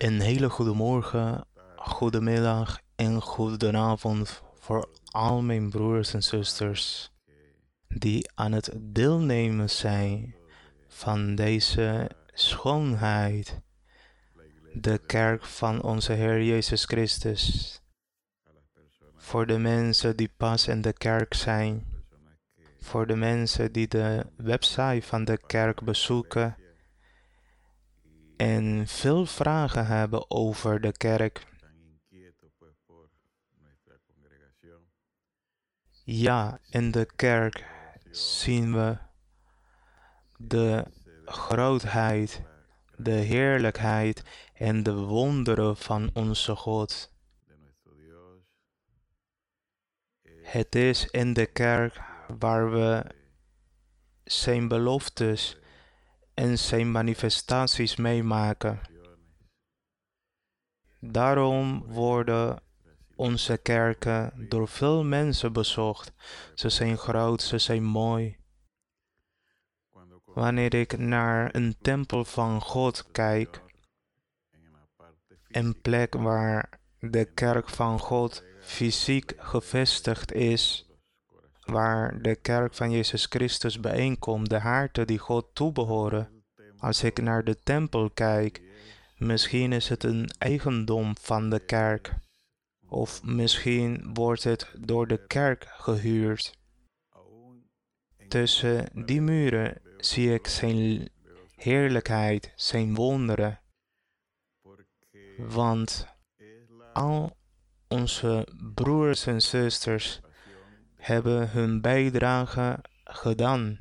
Een hele goede morgen, goedemiddag en goedenavond voor al mijn broers en zusters die aan het deelnemen zijn van deze schoonheid, de kerk van onze Heer Jezus Christus. Voor de mensen die pas in de kerk zijn, voor de mensen die de website van de kerk bezoeken en veel vragen hebben over de kerk. Ja, in de kerk zien we de grootheid, de heerlijkheid en de wonderen van onze God. Het is in de kerk waar we zijn beloftes en zijn manifestaties meemaken. Daarom worden onze kerken door veel mensen bezocht. Ze zijn groot, ze zijn mooi. Wanneer ik naar een tempel van God kijk, een plek waar de kerk van God fysiek gevestigd is, waar de kerk van Jezus Christus bijeenkomt, de harten die God toebehoren. Als ik naar de tempel kijk, misschien is het een eigendom van de kerk, of misschien wordt het door de kerk gehuurd. Tussen die muren zie ik zijn heerlijkheid, zijn wonderen. Want al onze broers en zusters hebben hun bijdrage gedaan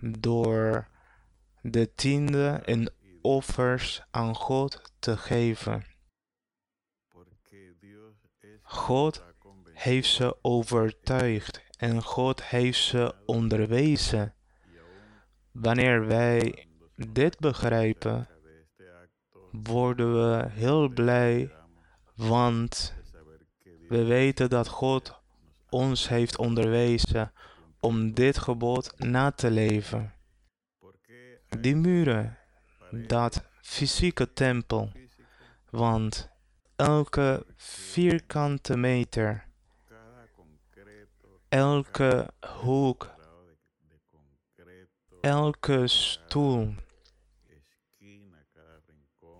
door de tiende en offers aan God te geven. God heeft ze overtuigd en God heeft ze onderwezen. Wanneer wij dit begrijpen, worden we heel blij, want we weten dat God ons heeft onderwezen om dit gebod na te leven. Die muren, dat fysieke tempel, want elke vierkante meter, elke hoek, elke stoel,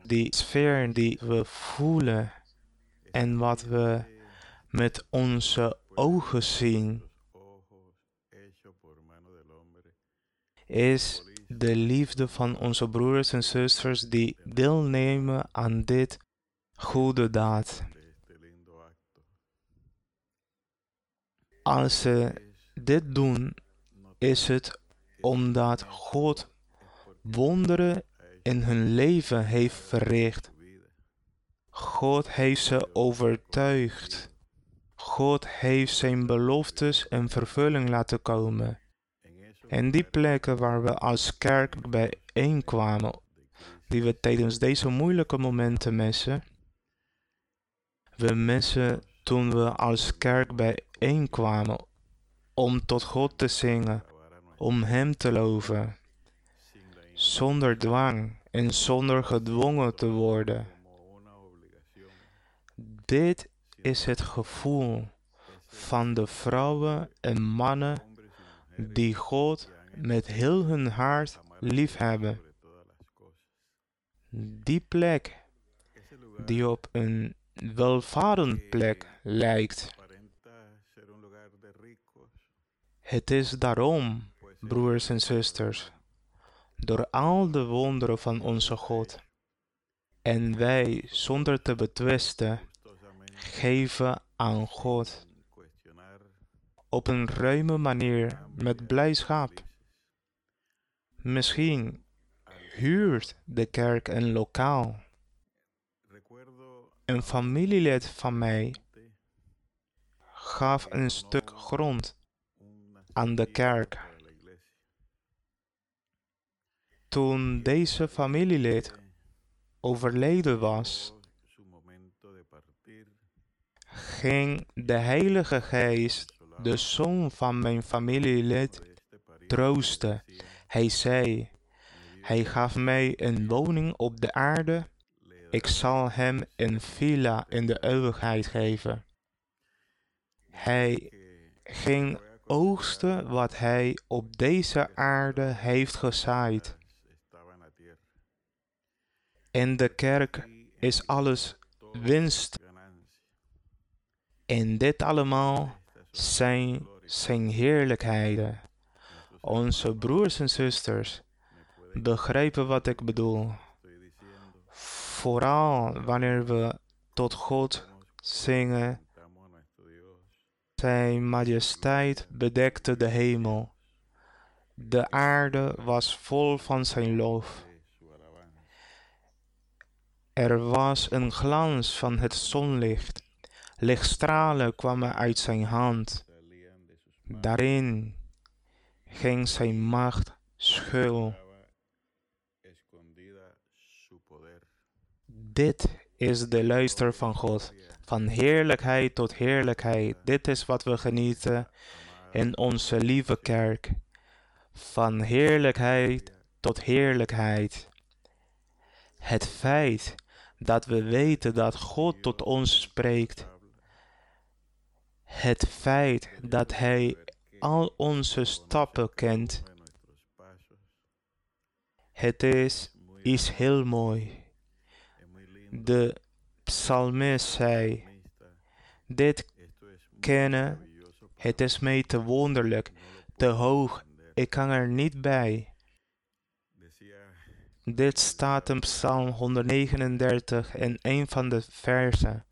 die sfeer die we voelen en wat we met onze ogen zien, is de liefde van onze broers en zusters die deelnemen aan dit goede daad. Als ze dit doen, is het omdat God wonderen in hun leven heeft verricht. God heeft ze overtuigd. God heeft zijn beloftes in vervulling laten komen. En die plekken waar we als kerk bijeenkwamen, die we tijdens deze moeilijke momenten missen, we missen toen we als kerk bijeenkwamen om tot God te zingen, om Hem te loven, zonder dwang en zonder gedwongen te worden. Dit is het gevoel van de vrouwen en mannen die God met heel hun hart liefhebben. Die plek die op een welvarend plek lijkt. Het is daarom, broers en zusters, door al de wonderen van onze God, en wij zonder te betwisten, geven aan God op een ruime manier met blijdschap. Misschien huurt de kerk een lokaal. Een familielid van mij gaf een stuk grond aan de kerk. Toen deze familielid overleden was, ging de Heilige Geest de zoon van mijn familielid troosten. Hij zei, hij gaf mij een woning op de aarde Ik zal hem een villa in de eeuwigheid geven. Hij ging oogsten wat hij op deze aarde heeft gezaaid. In de kerk is alles winst. En dit allemaal zijn zijn heerlijkheden. Onze broers en zusters begrijpen wat ik bedoel. Vooral wanneer we tot God zingen. Zijn majesteit bedekte de hemel. De aarde was vol van zijn lof. Er was een glans van het zonlicht. Lichtstralen kwamen uit zijn hand. Daarin ging zijn macht schuil. Dit is de luister van God, van heerlijkheid tot heerlijkheid. Dit is wat we genieten in onze lieve kerk. Van heerlijkheid tot heerlijkheid. Het feit dat we weten dat God tot ons spreekt. Het feit dat Hij al onze stappen kent. Het is, is heel mooi. De psalmist zei, dit kennen, het is mij te wonderlijk, te hoog, ik kan er niet bij. Dit staat in Psalm 139 in een van de versen.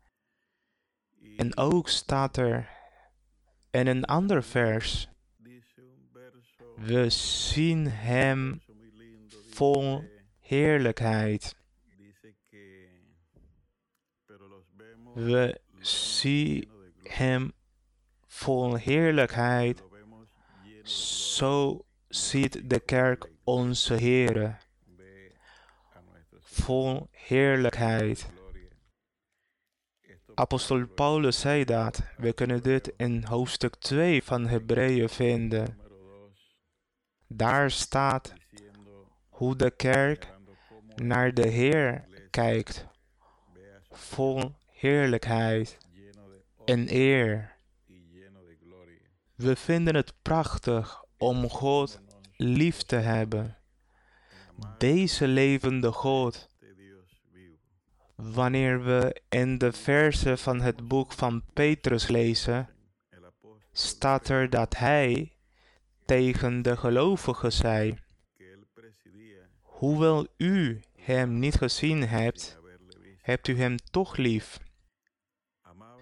En ook staat er in een ander vers. We zien Hem vol heerlijkheid. We zien Hem vol heerlijkheid. Zo ziet de kerk onze Heere vol heerlijkheid. Apostel Paulus zei dat. We kunnen dit in hoofdstuk 2 van Hebreeën vinden. Daar staat hoe de kerk naar de Heer kijkt, vol heerlijkheid en eer. We vinden het prachtig om God lief te hebben. Deze levende God Wanneer we in de versen van het boek van Petrus lezen, staat er dat hij tegen de gelovigen zei: Hoewel u hem niet gezien hebt, hebt u hem toch lief.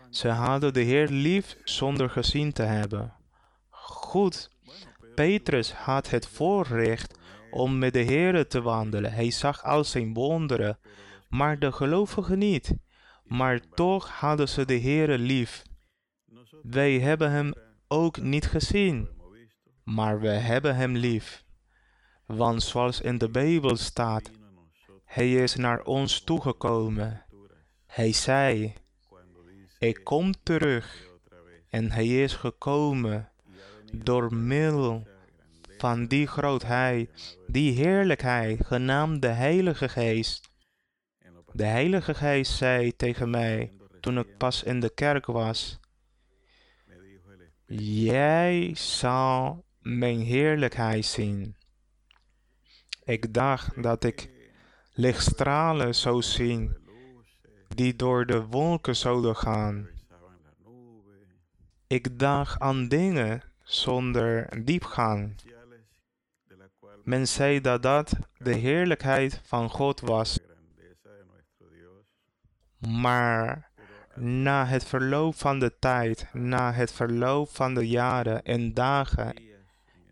Ze hadden de Heer lief zonder gezien te hebben. Goed, Petrus had het voorrecht om met de Heer te wandelen. Hij zag al zijn wonderen maar de gelovigen niet. Maar toch hadden ze de Heere lief. Wij hebben hem ook niet gezien, maar we hebben hem lief. Want zoals in de Bijbel staat, hij is naar ons toegekomen. Hij zei, ik kom terug. En hij is gekomen door middel van die grootheid, die heerlijkheid, genaamd de Heilige Geest. De Heilige Geest zei tegen mij toen ik pas in de kerk was: Jij zal mijn heerlijkheid zien. Ik dacht dat ik lichtstralen zou zien die door de wolken zouden gaan. Ik dacht aan dingen zonder diepgang. Men zei dat dat de heerlijkheid van God was. Maar na het verloop van de tijd, na het verloop van de jaren en dagen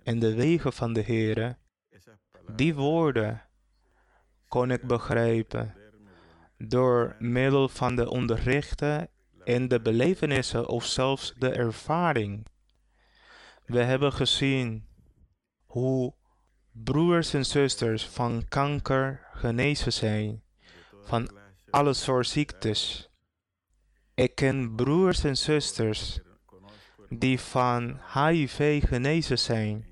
en de wegen van de Heere, die woorden kon ik begrijpen door middel van de onderrichten en de belevenissen of zelfs de ervaring. We hebben gezien hoe broers en zusters van kanker genezen zijn, van alle soort ziektes. Ik ken broers en zusters die van HIV genezen zijn.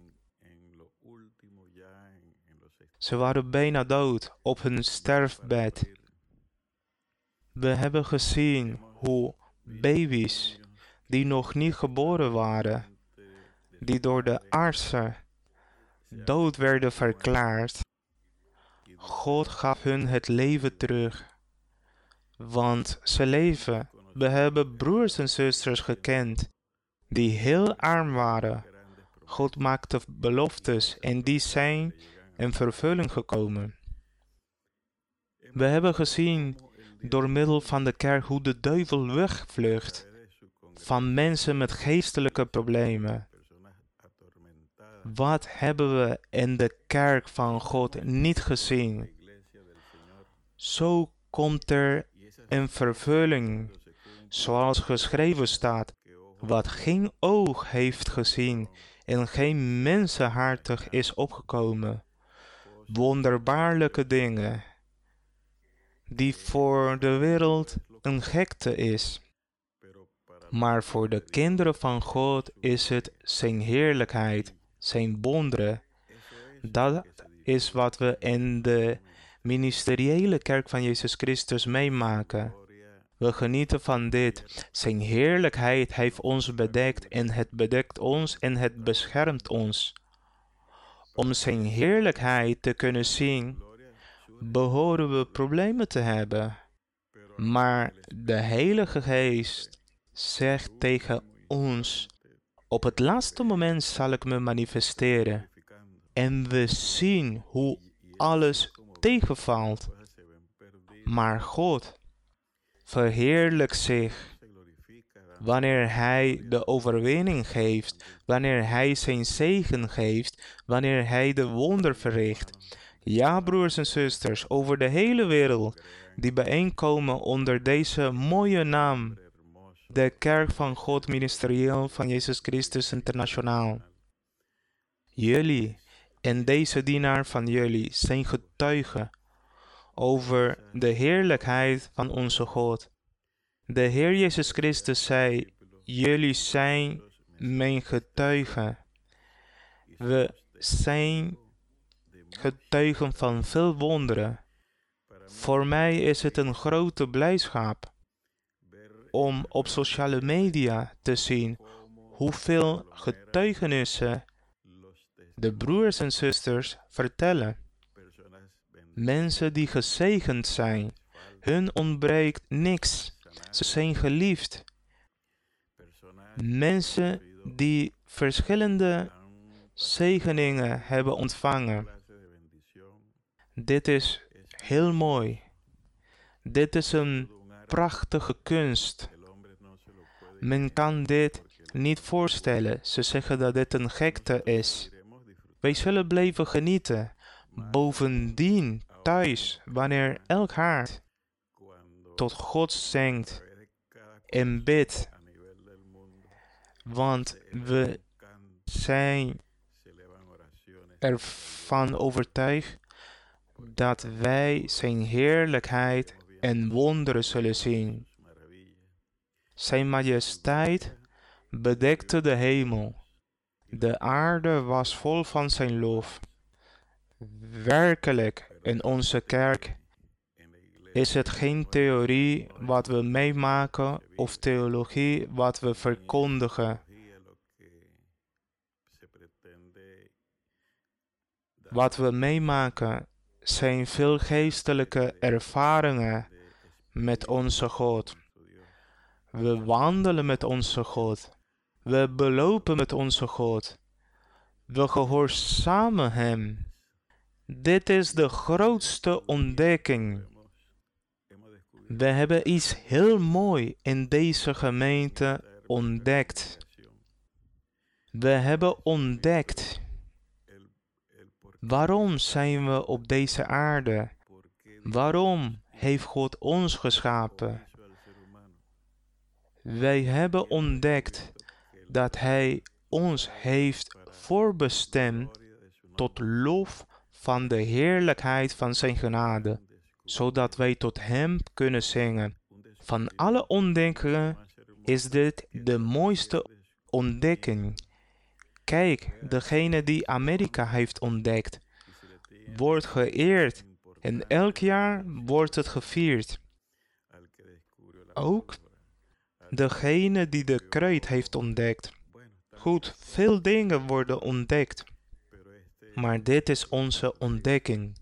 Ze waren bijna dood op hun sterfbed. We hebben gezien hoe baby's die nog niet geboren waren, die door de artsen dood werden verklaard, God gaf hun het leven terug. Want ze leven. We hebben broers en zusters gekend die heel arm waren. God maakte beloftes en die zijn in vervulling gekomen. We hebben gezien door middel van de kerk hoe de duivel wegvlucht van mensen met geestelijke problemen. Wat hebben we in de kerk van God niet gezien? Zo komt er een vervulling, zoals geschreven staat, wat geen oog heeft gezien en geen mensenhartig is opgekomen. Wonderbaarlijke dingen, die voor de wereld een gekte is. Maar voor de kinderen van God is het zijn heerlijkheid, zijn wonderen. Dat is wat we in de ministeriële kerk van Jezus Christus meemaken. We genieten van dit. Zijn heerlijkheid heeft ons bedekt en het bedekt ons en het beschermt ons. Om zijn heerlijkheid te kunnen zien, behoren we problemen te hebben. Maar de Heilige Geest zegt tegen ons, op het laatste moment zal ik me manifesteren. En we zien hoe alles tegenvalt. Maar God verheerlijkt zich wanneer Hij de overwinning geeft, wanneer Hij zijn zegen geeft, wanneer Hij de wonder verricht. Ja, broers en zusters, over de hele wereld die bijeenkomen onder deze mooie naam, de Kerk van God Ministerieel van Jezus Christus Internationaal. Jullie en deze dienaar van jullie zijn getuigen over de heerlijkheid van onze God. De Heer Jezus Christus zei, jullie zijn mijn getuigen. We zijn getuigen van veel wonderen. Voor mij is het een grote blijdschap om op sociale media te zien hoeveel getuigenissen de broers en zusters vertellen. Mensen die gezegend zijn, hun ontbreekt niks. Ze zijn geliefd. Mensen die verschillende zegeningen hebben ontvangen. Dit is heel mooi. Dit is een prachtige kunst. Men kan dit niet voorstellen. Ze zeggen dat dit een gekte is. Wij zullen blijven genieten. Bovendien, thuis, wanneer elk hart tot God zingt en bidt. Want we zijn ervan overtuigd dat wij zijn heerlijkheid en wonderen zullen zien. Zijn majesteit bedekte de hemel. De aarde was vol van zijn lof. Werkelijk, in onze kerk is het geen theorie wat we meemaken of theologie wat we verkondigen. Wat we meemaken zijn veel geestelijke ervaringen met onze God. We wandelen met onze God. We belopen met onze God. We gehoorzamen Hem. Dit is de grootste ontdekking. We hebben iets heel mooi in deze gemeente ontdekt. We hebben ontdekt waarom zijn we op deze aarde? Waarom heeft God ons geschapen? Wij hebben ontdekt dat Hij ons heeft voorbestemd tot lof van de heerlijkheid van Zijn genade, zodat wij tot Hem kunnen zingen. Van alle ontdekkingen is dit de mooiste ontdekking. Kijk, degene die Amerika heeft ontdekt, wordt geëerd en elk jaar wordt het gevierd. ook degene die de kreet heeft ontdekt. Goed, veel dingen worden ontdekt. Maar dit is onze ontdekking.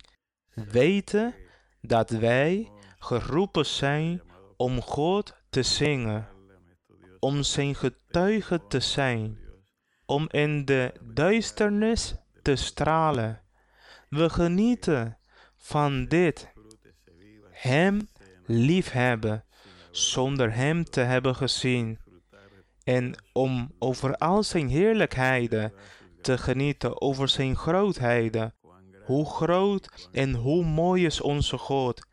Weten dat wij geroepen zijn om God te zingen, om zijn getuige te zijn, om in de duisternis te stralen. We genieten van dit. Hem liefhebben zonder Hem te hebben gezien. En om over al zijn heerlijkheden te genieten, over zijn grootheden. Hoe groot en hoe mooi is onze God.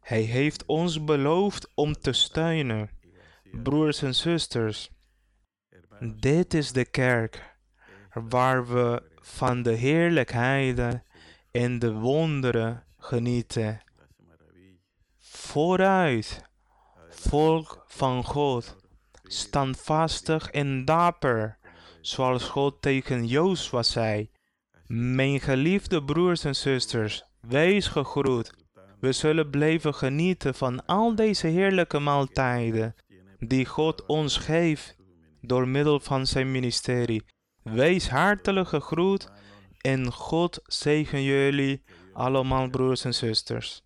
Hij heeft ons beloofd om te steunen. Broers en zusters, dit is de kerk waar we van de heerlijkheden en de wonderen genieten. Vooruit, volk van God, standvastig en dapper, zoals God tegen Jozua zei. Mijn geliefde broers en zusters, wees gegroet. We zullen blijven genieten van al deze heerlijke maaltijden die God ons geeft door middel van zijn ministerie. Wees hartelijk gegroet en God zegen jullie allemaal broers en zusters.